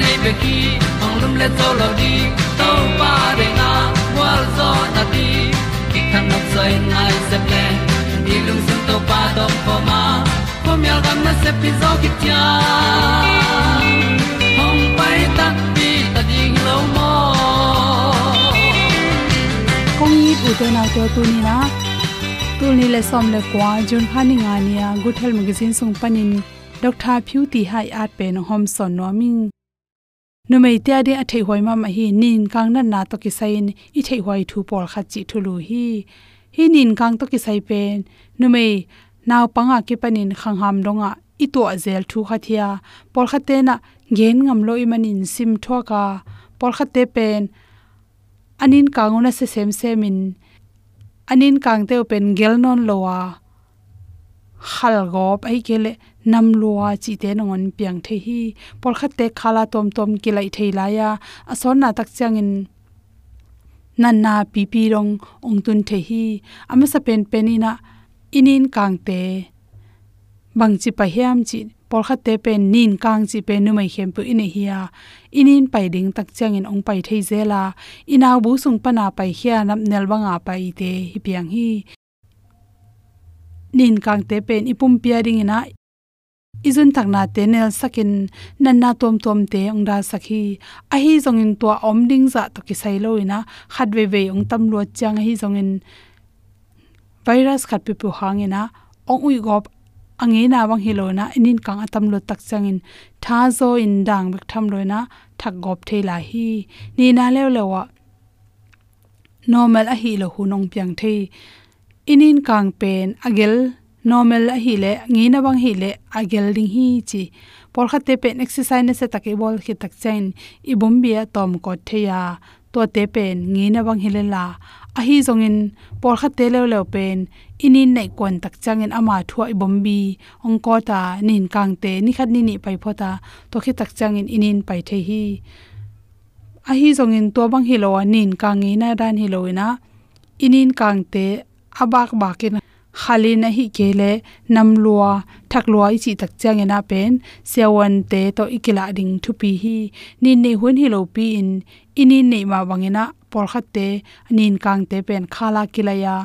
nei pe ki ong lum le to lo di to pa de na wa zo na di ki kan nok sai nai se ple ni lung sun to pa do po ma. Po mi al gam na se pi zo ki tia hong pai ta pi ta ding lo mo kong ni bu te na to tu ni na tu ni le som le kwa jun khani nga nia, good health magazine sung panin dr phu ti hai at pe no hom son no ming nu mei tia de athei hoi ma ma hi, nin kang na na to ki sain i thei hoi thu por kha chi thu lu hi. Hi nin kang to ki sai pen nu mei naw panga ki panin khang ham donga i to zel thu kha thia por kha te na gen ngam lo i manin sim thwa ka. Por kha te pen anin kanguna se sem semin anin kangte pen gel non lowa khal gop ai kele nam luwa chi te nongon piang the hi por khat te khala tom tom ki lai thei la ya ason na tak changin nan na pi pi rong ong tun the hi ama sa pen penina inin kang te bang chi pa hiam chi por khat te pen nin kang chi pe nu mai khem pu ine hiya inin pai ding tak changin ong pai thei zela inaw bu sung pana pai hiya nam nel banga pai te hi piang hi nin kang te pen ipum pia ding ina izun takna tenel sakin nanna tom tom te ongda sakhi a hi zongin to om ding za to ki sailo ina. Khatwe we ong tam lo chang hi zongin virus khat pe pu hangena ong ui gop ange na wang hilona inin kang atam lo tak changin tha zo in dang bek tham loina thak gop thela hi. Ni na lew lewa normal a hi lo hunong piang thei inin kang pen agel normal a hi le ngi na bang hi le, agel ding hi chi. Por khate pen exercise na se takai bol khi tak chain. I bombia tom ko theya to te pen ngi na bang hi le la. A hi zongin por khate le le pen. Inin nei kon tak changin ama thua i bombi ong ko ta, nin kang te, ni khat ni ni pai phota to khi tak changin inin pai the hi. A hi zongin to bang hi lo nin kang ngi na dan hi lo ina. Inin kang te abak bakin khali na hi kele nam lua, thak lua chi tak chang ena pen. Sewan te to ikila ding thu pi hi. Ni ne hun hi lo pi in. Ini nei ma wangena por khat te, nin kang te pen khala kilaya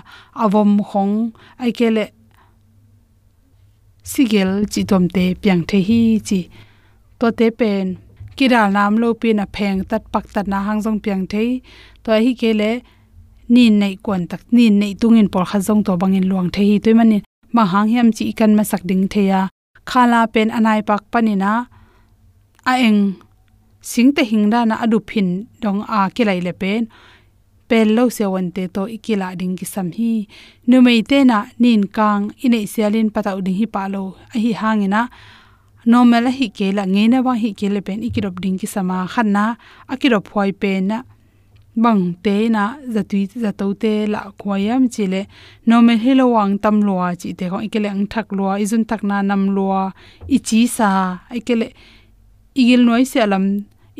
avom khong, ai kele sigel chi tom te pyang the hi chi. To te pen kiral nam lo pi na pheng tat pak tat na hang jong pyang thei. To hi kele nin nei kon tak nin nei tungin por kha jong to bangin luang the hi toy mani ma hang hiam chi kan ma sak ding theya khala pen anai pak panina a eng. Sing te hing na adu phin dong a kilai le pen. Pen lo se wan te to ikila ding ki sam hi. Nu mei te na nin kang ine sialin patau ding hi palo a hi hangina normal hi ke la nge na wa hi ke le pen ikirop ding ki sama khanna akirop hoi pen na bang te na zatui zato te la khoyam chile no me helo wang tam lua chi te ko ikele ang thak lua izun tak na nam lua, i chi sa ikele igil noi se alam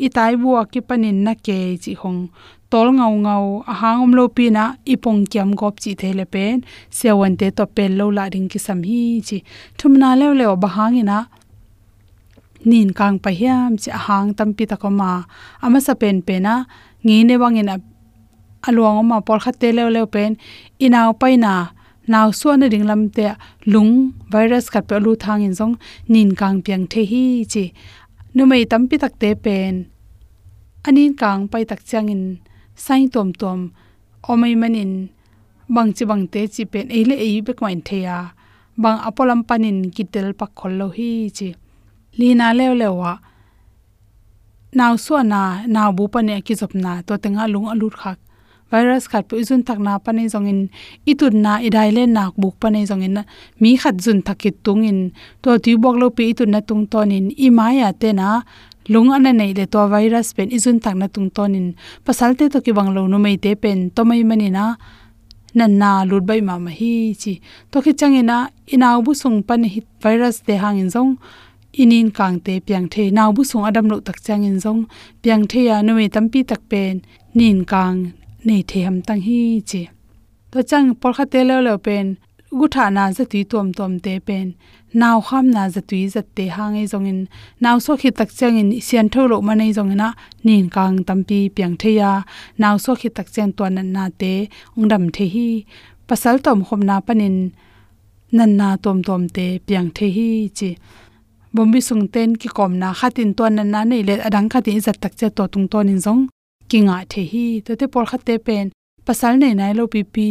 i tai bu ki panin na ke chi hong, tol ngau ngau, a hangom lo pi na, i pong kyam gop chi the le pen se wan te to pel lo la ring ki sam hi chi thumna le le ba hangina nin kang pa hiam chi hang tam pi ta ko ma ama sa pen pe na ngi ne wangin a aluang ma por kha te le le pen inaw paina naw so na ding lam te lung virus khat pe lu thang in jong nin kang piang the hi chi. Nu mei tam pi tak te pen. Anin kang pai tak chang in sai tom tom. Omai manin bang chi bang te chi pen. Ele ei be kwain theya bang apolam panin kitel pak khol lo hi chi. Lina lew lewa नाउ so na naw bu pa ne ki jop na to tenga lung alut khak virus khat pu jun tak na pa ne jongin itun na idai le nak buk pa ne jongin mi khat jun thakit tungin. To ti bok lo pe itun na tung tonin. I maya te na, lung ana nei le to virus pen izun tak na tung tonin. Pasal te to ki bang lo nu mei te pen. To mai mani na, nan na lut bai ma ma hi chi. To ki changena inaw bu sung pan hit virus te hangin jong inin kang te piang the naw bu sung adam lo tak chang in zong. Piang the ya no me tampi tak pen. Nin kang nei the ham tang hi che to chang por kha te lo lo pen. Gu tha na za ti tom tom te pen. Naw kham na za tui zat te hang ei zong in. Naw so khi tak chang in sian tho lo ma nei zong na nin kang tampi piang the ya. Naw so khi tak chen to nan na te. Ong dam the hi. Pasal tom khom na panin nan na tom tom te piang the hi chi bombi sung ten ki kom na khatin to na na nei le adang khati zat tak che to tung ton in zong. Kinga the hi to te por khate pen. Pasal nei nai lo pipi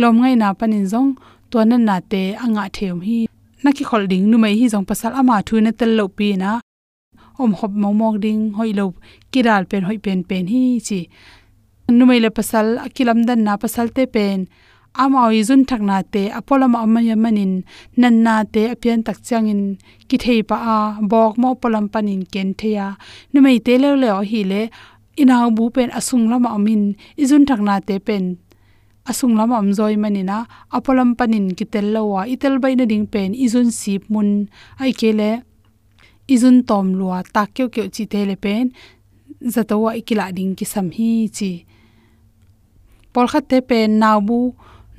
lom ngai na pan in zong. To na na te anga theum hi. Na ki khol ding nu mai hi zong. Pasal ama thu na tel lo pi na. Om hop mo mok ding hoi lo kiral pen, hoi pen pen hi chi. Nu mai le pasal akilam dan na pasal te pen amawi zun thakna te apolama amaya manin nanna te apian tak changin ki thei pa a bok mo polam panin ken theya numei te le le hi le, ina bu pen asung lama amin izun thakna te pen asung lama am zoi manina apolam panin ki tel lawa itel bai na ding pen izun sip mun. Ai kele izun tom lua tak kyo kyo chi te le pen zatawa ikila ding ki sam hi chi. Por te pen nawbu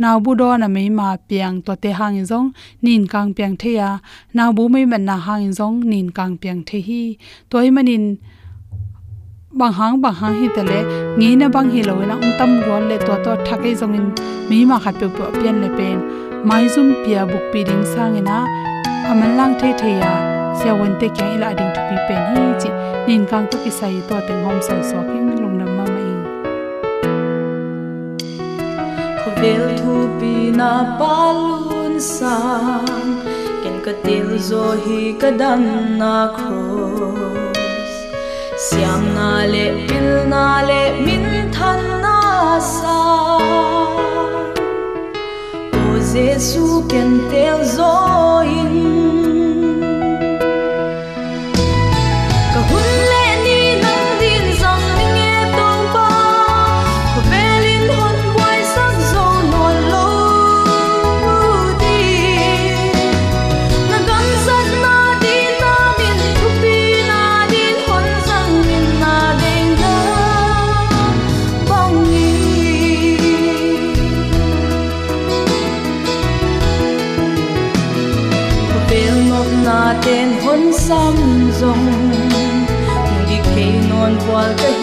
naw bu do na mei ma piang to te hang zong, nin kang piang the ya naw bu mei man na hang zong, nin kang piang the hi. Toy manin bang hang bang hang hi tele ngi na bang hi lo na ung tam ro le to to thakai zong in, mei ma khat pe pian le pen, mai zum pia buk pi ding sang ina, aman lang the the ya sia won te kyang ila ding to pi pen hi chi, nin kang to ki sai to teng hom son so king vel thu pi na palun sang ken ka til zo hi ka dan na cross siam na le, pil na le, min non qual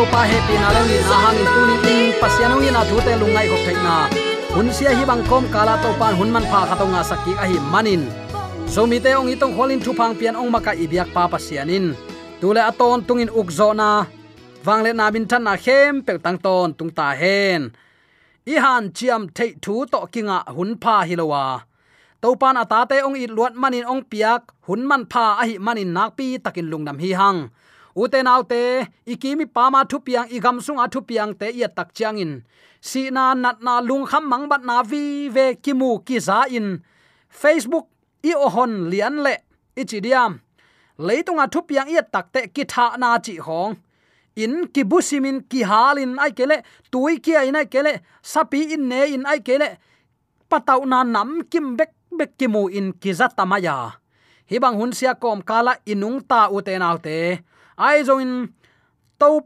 to pa happy na lo ni na hangin tu ni ting pasiano ni na thu te lungai khop thai na. Hun sia hi bang kom kala to pan hun man pha kha to nga sakki a hi manin. So mi te ong itong holin thu phang pian ong maka ibyak pa pasianin. Tule aton tungin ukzo na. Wangle na bin than na khem pe tang ton tung ta hen. I han chiam thei thu to kinga hun pha hilowa topan atate ong i luat manin ong piak hun man pha a hi manin nak pi takin lungnam hi hang uten autte ikimi pama thu piang igam sung a thu piang te ya tak changin si na nat na lung kham mang bat na vi ve kimu ki za in facebook, i ohon lian le, ichidiam. Leitunga thu piang ya tak te ki tha na chi hong. In kibusimin ki halin ai kele, tui ki ai nai kele, sapi in ne in ai kele. Patau na nam kim bek bek kimu in kizatamaya. Hibang hunsia kom kala inung ta ute naute ai zo in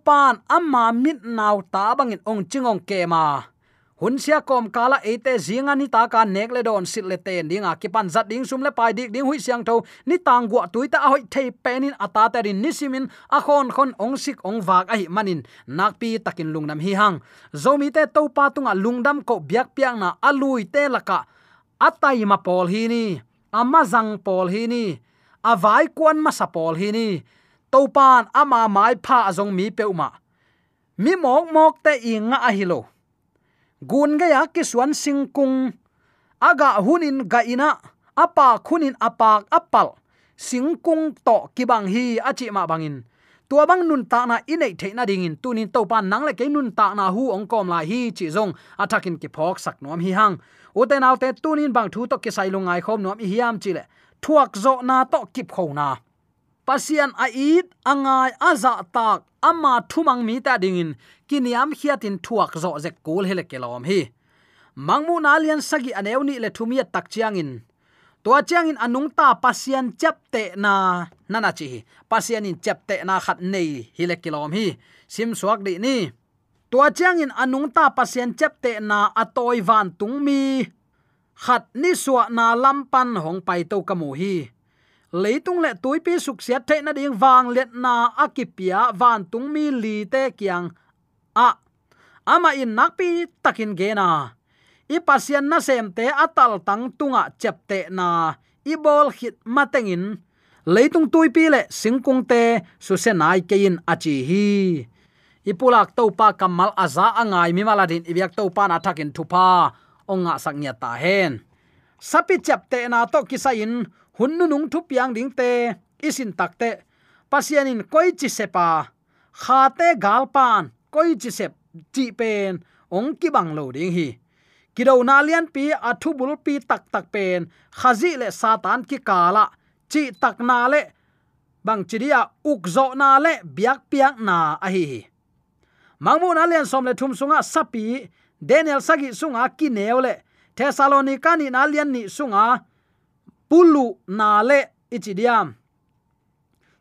pan amma mit naw ta bangin ong chingong ke ma. Hun sia kom kala ate zinga ni ta ka nek le don sit le ten dinga ki pan zat ding sum le pai dik ding hui siang tho. Ni tang gwa tuita a hoi thei penin ata ta rin nisimin a khon khon ong sik ong wak a hi manin nak pi takin lungnam hi hang. Zomi te to pa tunga lungdam ko biak piang na alui te laka atai ma pol hi ni. Ama zang pol hi ni. Avai kwan ma sa pol hi ni topan ama mai pha azong mi peuma mi mok mok te inga a hilo. Gun ga ya ki suan singkung aga hunin ga ina, apa khunin apak apal. Singkung to kibang hi achi ma bangin tua bang nun ta na inei the na ding in. Tunin to pan nang le ke nun ta na hu ong kom la hi chi zong. Atakin ki phok sak nom hi hang. Uten autte tunin bang thu to ki sai lungai khom nom hi hiam chi le. Thuak zo na to kip kho na pasian a it angai, aza, tak ama thumang, mi, ta dingin kiniam, hiatin, thuak, zo, zek, kul, hele kelom hi. Mangmu nalian sagi aneuni le thumia tak chiangin to chiang anung, ta, pasian chapte na nana chi pasian, in chapte na, khat, nei hile kilom hi. Sim, suak, di, ni. To chiangin anung, ta, pasian chapte na atoi van, tung, mi. Khat, ni suwa na lampan hong, pai to kamu hi leitung le tuipi suk xét the na ding wang let na akipia van tung mi li te kyang a. Ama in nakpi takin ge na. I pasian na sem te atal tang tunga chepte na. I bol hit matengin leitung tuipi le singkung te su se nai kein achi hi. Ipulak to pa kamal aza angai mi maladin ibyak to pa na thakin thupa onga saknya ta hen. Sapi chapte na to kisain hunnu nung thu piang ding te, isin takte pasianin koi chi sepa. Khate galpan koi chi sep, chi pen, ong ki bang lo ding hi. Kido na lian pi athu bul pi tak tak pen. Khazi le satan ki kala chi tak na le. Bang chiria ukzo na le, biak piak na a hi mangmu na lian som le thum sunga sapi daniel sagi sunga ki neu le. Thessalonica ni na lian ni sunga pulu na le ichidiam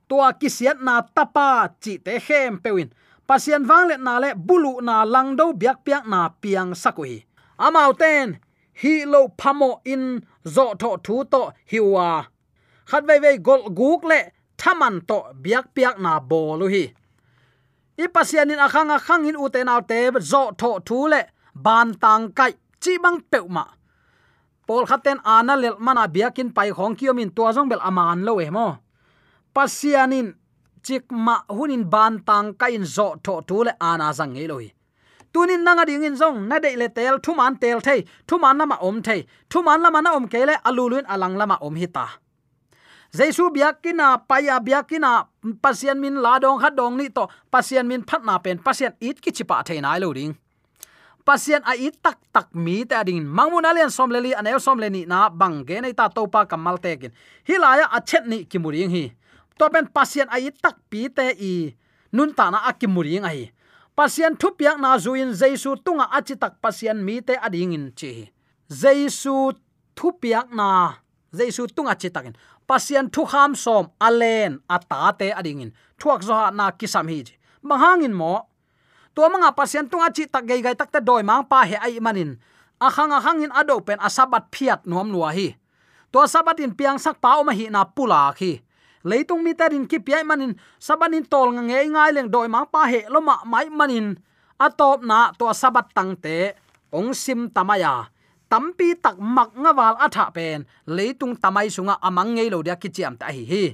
tua kisiat na tapa chi te hem pewin. Pasian wang le na le bulu na langdo biak piak na piang sakui. Amauten hi lo phamo in zo tho thu to hiwa. Khat ve ve gol guk le thaman to biak piak na bolu hi. I pasian in akhang akhang in uten autte zo tho thu le ban tang kai chi bang peuma ma pol khaten ana lel mana biakin pai khong kiomin tua jong bel aman lo eh emo pasianin chik ma hunin ban tang kain zo tho tu le ana zang eloi eh tunin nanga ding in zong na dei le tel thu man tel thei, thu man lama om thei, thu man lama na om kele aluluin alang lama om hita jaisu biakina paya biakina pasian min ladong khadong ni to, pasian min phatna pen, pasian it ki chipa thei nai lo ding pasien a it tak tak mi te ding mangmun alian som leli an el som leni na bang ge nei ta topa kamal tekin hilaya a chet ni kimuring hi. To pen pasian a it tak pi te i nun ta na akimuring ai pasien thu piak na zuin jaisu tunga achi tak pasien mi te ading in chi jaisu thu piak na jaisu tunga chi takin pasien thu kham som alen ata te ading in. Thuak zo na kisam hi mahangin mo to manga pasian tunga chi tak gai gai tak ta doi mang pa he ai manin. Akhang akhang in ado pen asabat phiat nuam nuwa hi. To sabat in piang sak pa o ma hi na pula khi. Leitung mi tarin ki piai manin sabanin tol nga nge ngai leng doi mang pa he lo ma mai manin. Atop na to sabat tang te, ong sim tamaya. Tampi tak mak nga wal atha pen, leitung tamai sunga amang ngei lo dia ki chiam ta hi hi.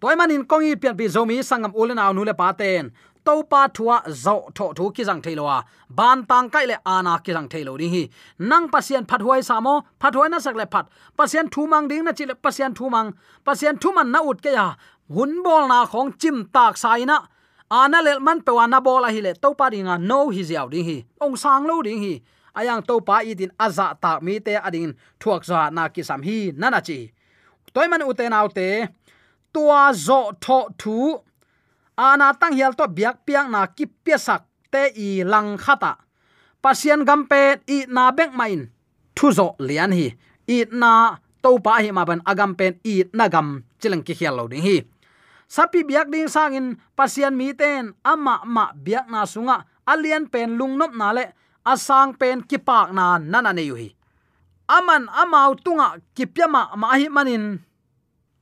Toy manin kongi pian bi zomi sangam ulen aw nu le paten to pa thua zo tho thu ki jang thailowa ban tang kai le ana ki jang thailo ding hi. Nang pasien phat huai samo phat huai na sak le phat. Pasien thu mang ding na chi le pasien thu mang. Pasien thu man na ut ke ya. Hun bol na khong chim tak sai na ana le man pe wa na bol a hi le to pa dinga no hi ziaw ding hi. Ong sang lo ding hi. Ayang to pa i din aza ta mi te adin thuak za na ki sam hi na na chi. Toy man uten autte tua zo tho thu ana tang hial to biak piang na ki pesak te i lang khata pasien gampe i na bek main thu zo lian hi i na to pa hi ma ban agam pen i na gam chilang ki hial lo ding hi sapi biak ding sangin pasien mi ten ama ma biak na sunga alian pen lungnop na le asang pen kipak na nana ne yu hi aman amau tunga kipyama ma hi manin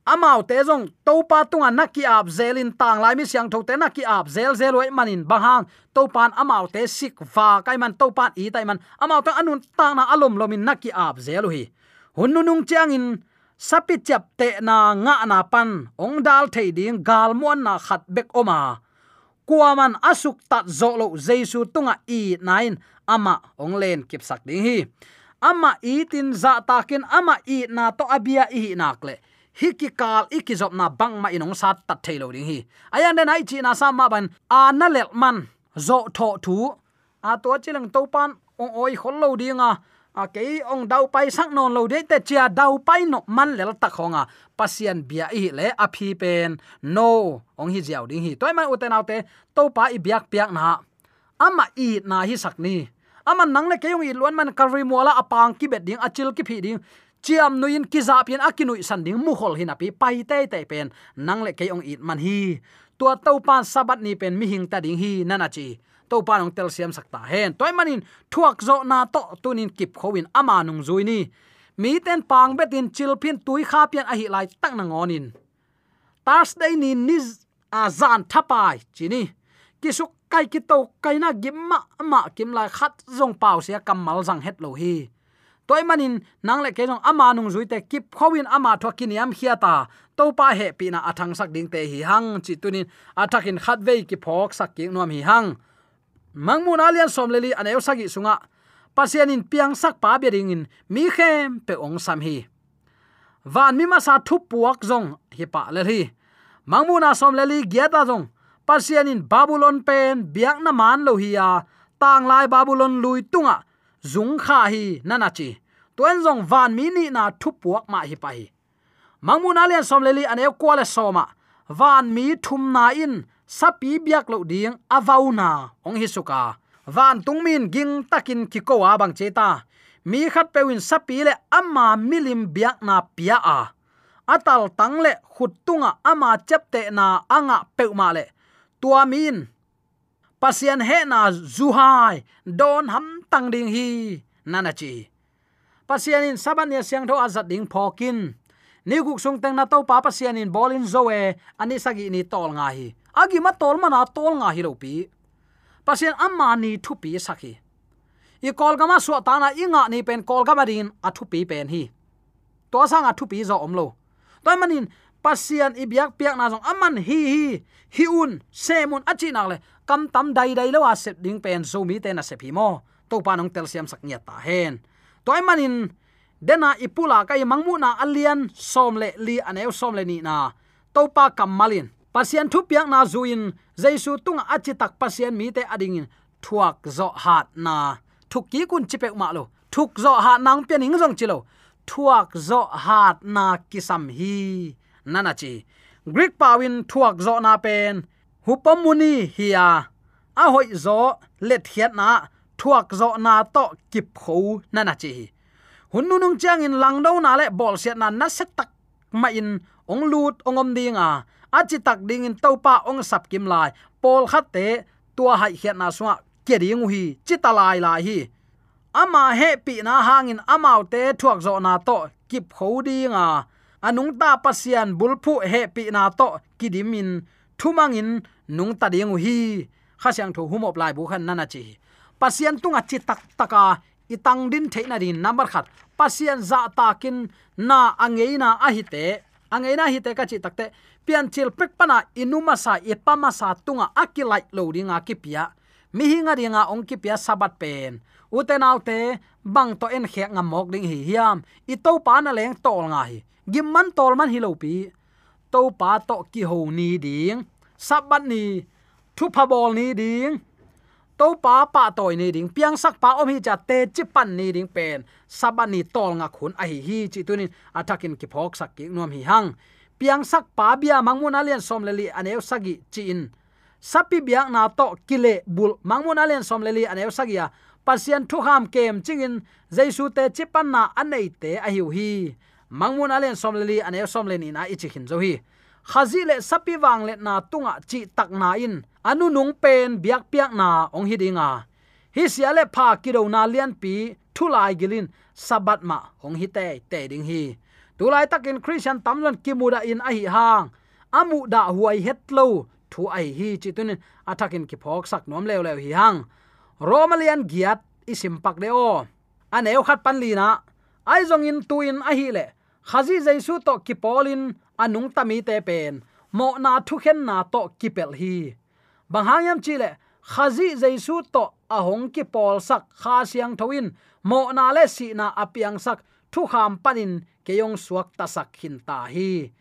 amau te jong topa tunga naki ap zelin tang lai mi siang thote naki ap zel zel wei manin bahang. Topan amau te sik va kai man topan i tai man. Amau ta anun tang na alom lomin naki ap zelu hi hunnu nung chiang in sapi chap te na nga na pan. Ong dal thei ding gal mon na khat bek oma. Kuaman asuk tat zolo jesu tunga i nain. Ama, ong len kip sak ding hi. Ama i tin za takin, ama i na to abia i nakle hi ki kal iki zop na bang ma inong sat tat thailo ding hi. Ayan den ai chi na sa ma ban a lel man zo tho thu. A to chilang to pan ong oi khol lo dinga a. Ke ong dau pai sang non lo de te chia dau pai no man lel ta khonga pasian bia i le a phi pen. No, ong hi jiao ding hi. Toy man uten autte to pa i biak piak na. Ama i na hi sak ni. Ama nang le keyong i luan man kalri mola apang ki bet ding achil ki phi ding chiam nuin ki za pian akinui san ding mu khol hin api pai te te pen. Nang le keyong it man hi. Tua to pan sabat ni pen mi hing ta ding hi, nana chi. To pan ong tel siam sakta hen. Toy manin, thuak zo na to tunin kip khowin ama nung zui ni. Mi ten pang betin chil phin tui kha pian a hi lai tak na ngonin. Thursday ni niz azan thapai chini kisuk kai ki to kai na gimma ma kim lai khat zong pau sia kamal zang het lo hi toy manin nang le ke jong ama nung zui te kip khowin ama thokiniam hiata. To pa he pi na athang sak ding te hi hang. Chi tunin athakin khat ve ki phok sak ki nom hi hang. Mangmun alian som leli aneu sagi sunga. Pasian in piang sak pa be ringin mi khem pe ong sam hi. Van mi ma sa thu puak jong hi pa le hi mangmuna som leli giata jong pasian in babylon pen biak na man lo hi ya. Tang lai babylon lui tunga zung kha hi nana chi. Tuen zong van mi ni na thu puak ma hi pa hi. Mangmun alian som leli ko le soma van mi thum na in sapi biak lo ding avauna ong hi suka van tungmin ging takin ki ko wa bang cheta mi khat pewin sapi le amma milim biak na pia a. Atal tang le khut tunga ama chepte na anga peuma le tua min pasian he na zuhai don ham tang ding hi, nana chi. Pasian in saban ya siang tho azat ding phokin ni guk sung teng na to pa pasian in bolin zoe ani sagi ni tol nga hi. Agi ma tol mana tol nga hi lo pi. Pasien amma ni thu pi sakhi i kol gama su ta na inga ni pen kol gama din, a thu pi pen hi. To sang a thu pi zo om lo. Toy manin pasian i biak piak na jong aman hi hi hi un semun achi na le, kam tam dai dai lo a sep ding pen zo mi te na se phi mo to pa nong tel siam sak nya ta hen toy manin dena ipula kai mangmu na alian som le li aneu som le ni na to pa kamalin pasien thu piak na zuin, jaisu tung achi tak pasien mi te ading in thuak zo hat na. Thuk ki kun chipe ma lo. Thuk zo ha nang pian ing jong chilo thuak zo hat na kisam hi. Nana chi greek pawin thuak zo na pen. Hupamuni hiya. A hoi zo let hiat na thuak zo na to kip kho na chi. Hun nu nung chang in lang do na le bol siat na na set tak ma in ong lut à a. Achi tak ding in topa ong sap kim lai. Pol khat te tua hai hiat na suwa ke ding hi. Chitalai lai hi. Ama he pi na hangin amau te thuak zo na to kip à anung ta pasian bulphu he pi na to kidimin thumangin nung ta ding hi. Khasyang tho humop lai bu khan nana chi pasien tunga chi tak taka itang din theina din. Number khat, pasien za takin na angeina ahite. Angeina hite ka chi takte pian chil pek pana inuma sa ipama sa tunga akilai loading a kipia. Mi hinga ringa ong kipia sabat pen. Uten autte bang to en khek ngamok ding hi hiam. I to pa na leng tol nga hi. Gim man tol man hi lo pi. To pa to ki ho ni ding. Sabat ni, thu pha bol ni ding to pa pa toy ni ding piang sak pa om hi cha te chi pan ni ding pen sabani tol nga khun a hi hi chi tunin atakin ki phok sak ki nom hi hang piang sak pa bia mangmun alian som leli aneu sagi in, sapi biak na to kile bul mangmun alian som leli aneu ya pasian thu ham kem chingin jaisu te chipan na anei te a hiu hi mangmun alian som leli aneu som leni na ichi hin zo hi khazi le sapi wang le na tunga chi tak na in. Anu nung pen biak piak na ong hidinga hi sia le pha kido na lian pi thulai gilin, sabat ma ong hi te te ding hi. Tulai takin christian tamlon kimuda in a hi hang. Amu da huai het lo, thu ai hi chi tunin athakin ki phok sak nom lew lew hi hang. Romalian giat isim pak le o. Aneu khat pan li na. Ai zong in tuin a hi le. Khazi jaisu to ki polin anung tami te pen. Mo na thu khen na to kipel hi. Bang hangyam chi khazi jaisu to ahong ki pol sak kha siang thoin. Mo na le si na apiang sak thu kham panin keyong suak tasak hin ta hi.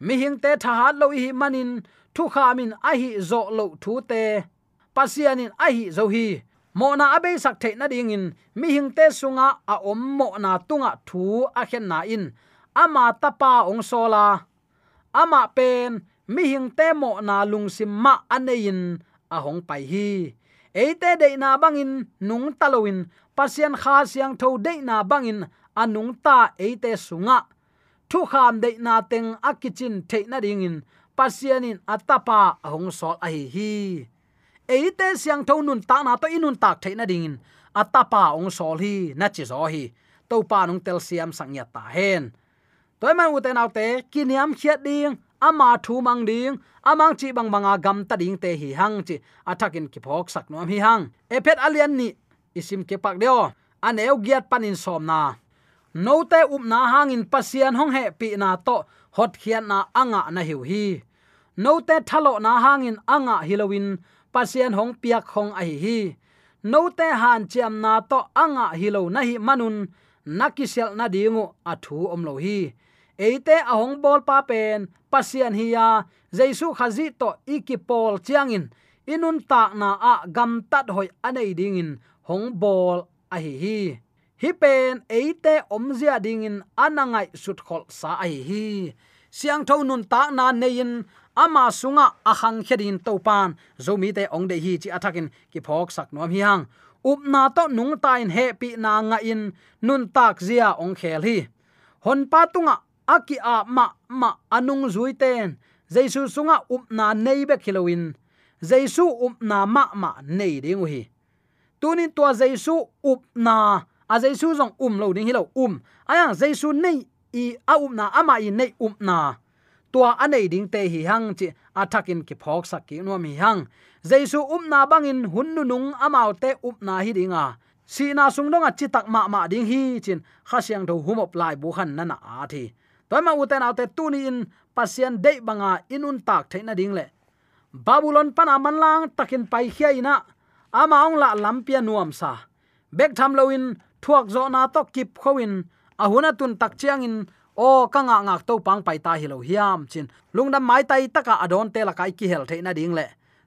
Mi hing te tha hat lo hi manin thu khamin a hi zo lo thu te. Pasianin a hi zo hi. Mo na abe sak the na ding in. Mi hing te sunga a om mo na tunga thu a khen na in. Ama tapa ong sola ama pen, mi hing te mo na lung sim ma anein a hong pai hi. Eite de na bangin, nung taloin pasian kha siang tho de na bangin, anung ta eite sunga. Thu kham de na teng akichin the na ding in pasianin atapa hong sol a hi. Hi eite siang tho nun ta na to inun tak the na ding in atapa ong sol hi, na chi zo hi. To pa nong tel siam sang ya ta hen toy man u te nau te kiniam khiat ding ama thu mang ding amang chi bang banga gam ta ding te hi hang chi athakin ki phok sak nom hi hang epet alian ni isim ke pak deo an eu giat panin som na. No te up na hangin pasian hong he pi na to hot khian na anga na hiu hi. No te thalo na hangin anga hilowin pasian hong piak hong a hi hi. No te han chiam na to anga hilo na hi manun nakisel na dingu à athu omlo hi eite ahong bol pa pen, pasian hiya jaisu khazi to ikipol chiangin. Inun ta na a gam tat hoi anei dingin. Hong bol a hi hi. Hi pen, eite omzia dingin. Anangai sut khol sa a hi hi. Siang tho nun ta na nein. Ama sunga ahang khedin topan zomi te ong de hi chi athakin ki phok sak nom hi hang. Up na to nung ta in he pi na nga in. Nun tak zia ong khel hi. Hon pa tunga aki a ma ma, anung zui ten. Jaisu sunga upna nei be khilowin jaisu upna ma ma, nei ding hi tunin tua jaisu upna a jaisu jong um lo ding hilo um. Aya jaisu nei i, a upna ama i nei upna na. Tua anei ding te hi hang chi athakin ki phok sak ki no mi hang. Jaisu upna bangin hunnu nung amao te upna hi dinga sina sung donga chitak ma ma ding hi chin khasyang tho humop lai bu khan na na a thi toy ma uten autte tuni in pasian dei banga inun tak theina ding le babylon aman lang, takin pai khia ina. Ama ong la lampia nuam sa. Bek tham loin thuak zo na to kip khowin ahuna tun tak chiang in, o kanga ngak to pang pai ta hi lo hiam chin. Lungdam mai tai taka adon te la kai ki hel theina ding le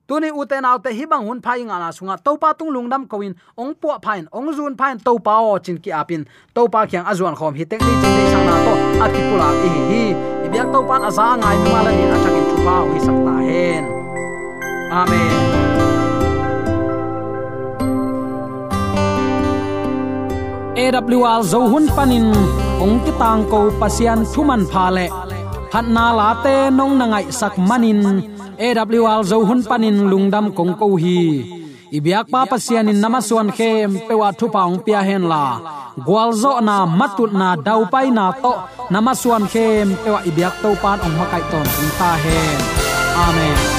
tuni uten autte hi bang hun phai nga na sunga topa tung lungdam koin ong po phain, ong zun phain topa o chin ki apin. Topa kyang azuan khom, hi tek ni chin te sang na to akipula hi hi. Ibyak topa aza ngai mi mala ni athakin thupa hi sakta hen. Amen. AWR zo hun panin ong ki tang ko pasian thuman pha le. Phat na la te nong na ngai sak manin AWR zo hun panin lungdam kong ko hi. Ibyak pa pasian in namaswan khem pewa thu paung pia hen la. Gwalzo na matut na dau pai na to namaswan khem pewa ibyak to pan ong makai ton ta hen. Amen.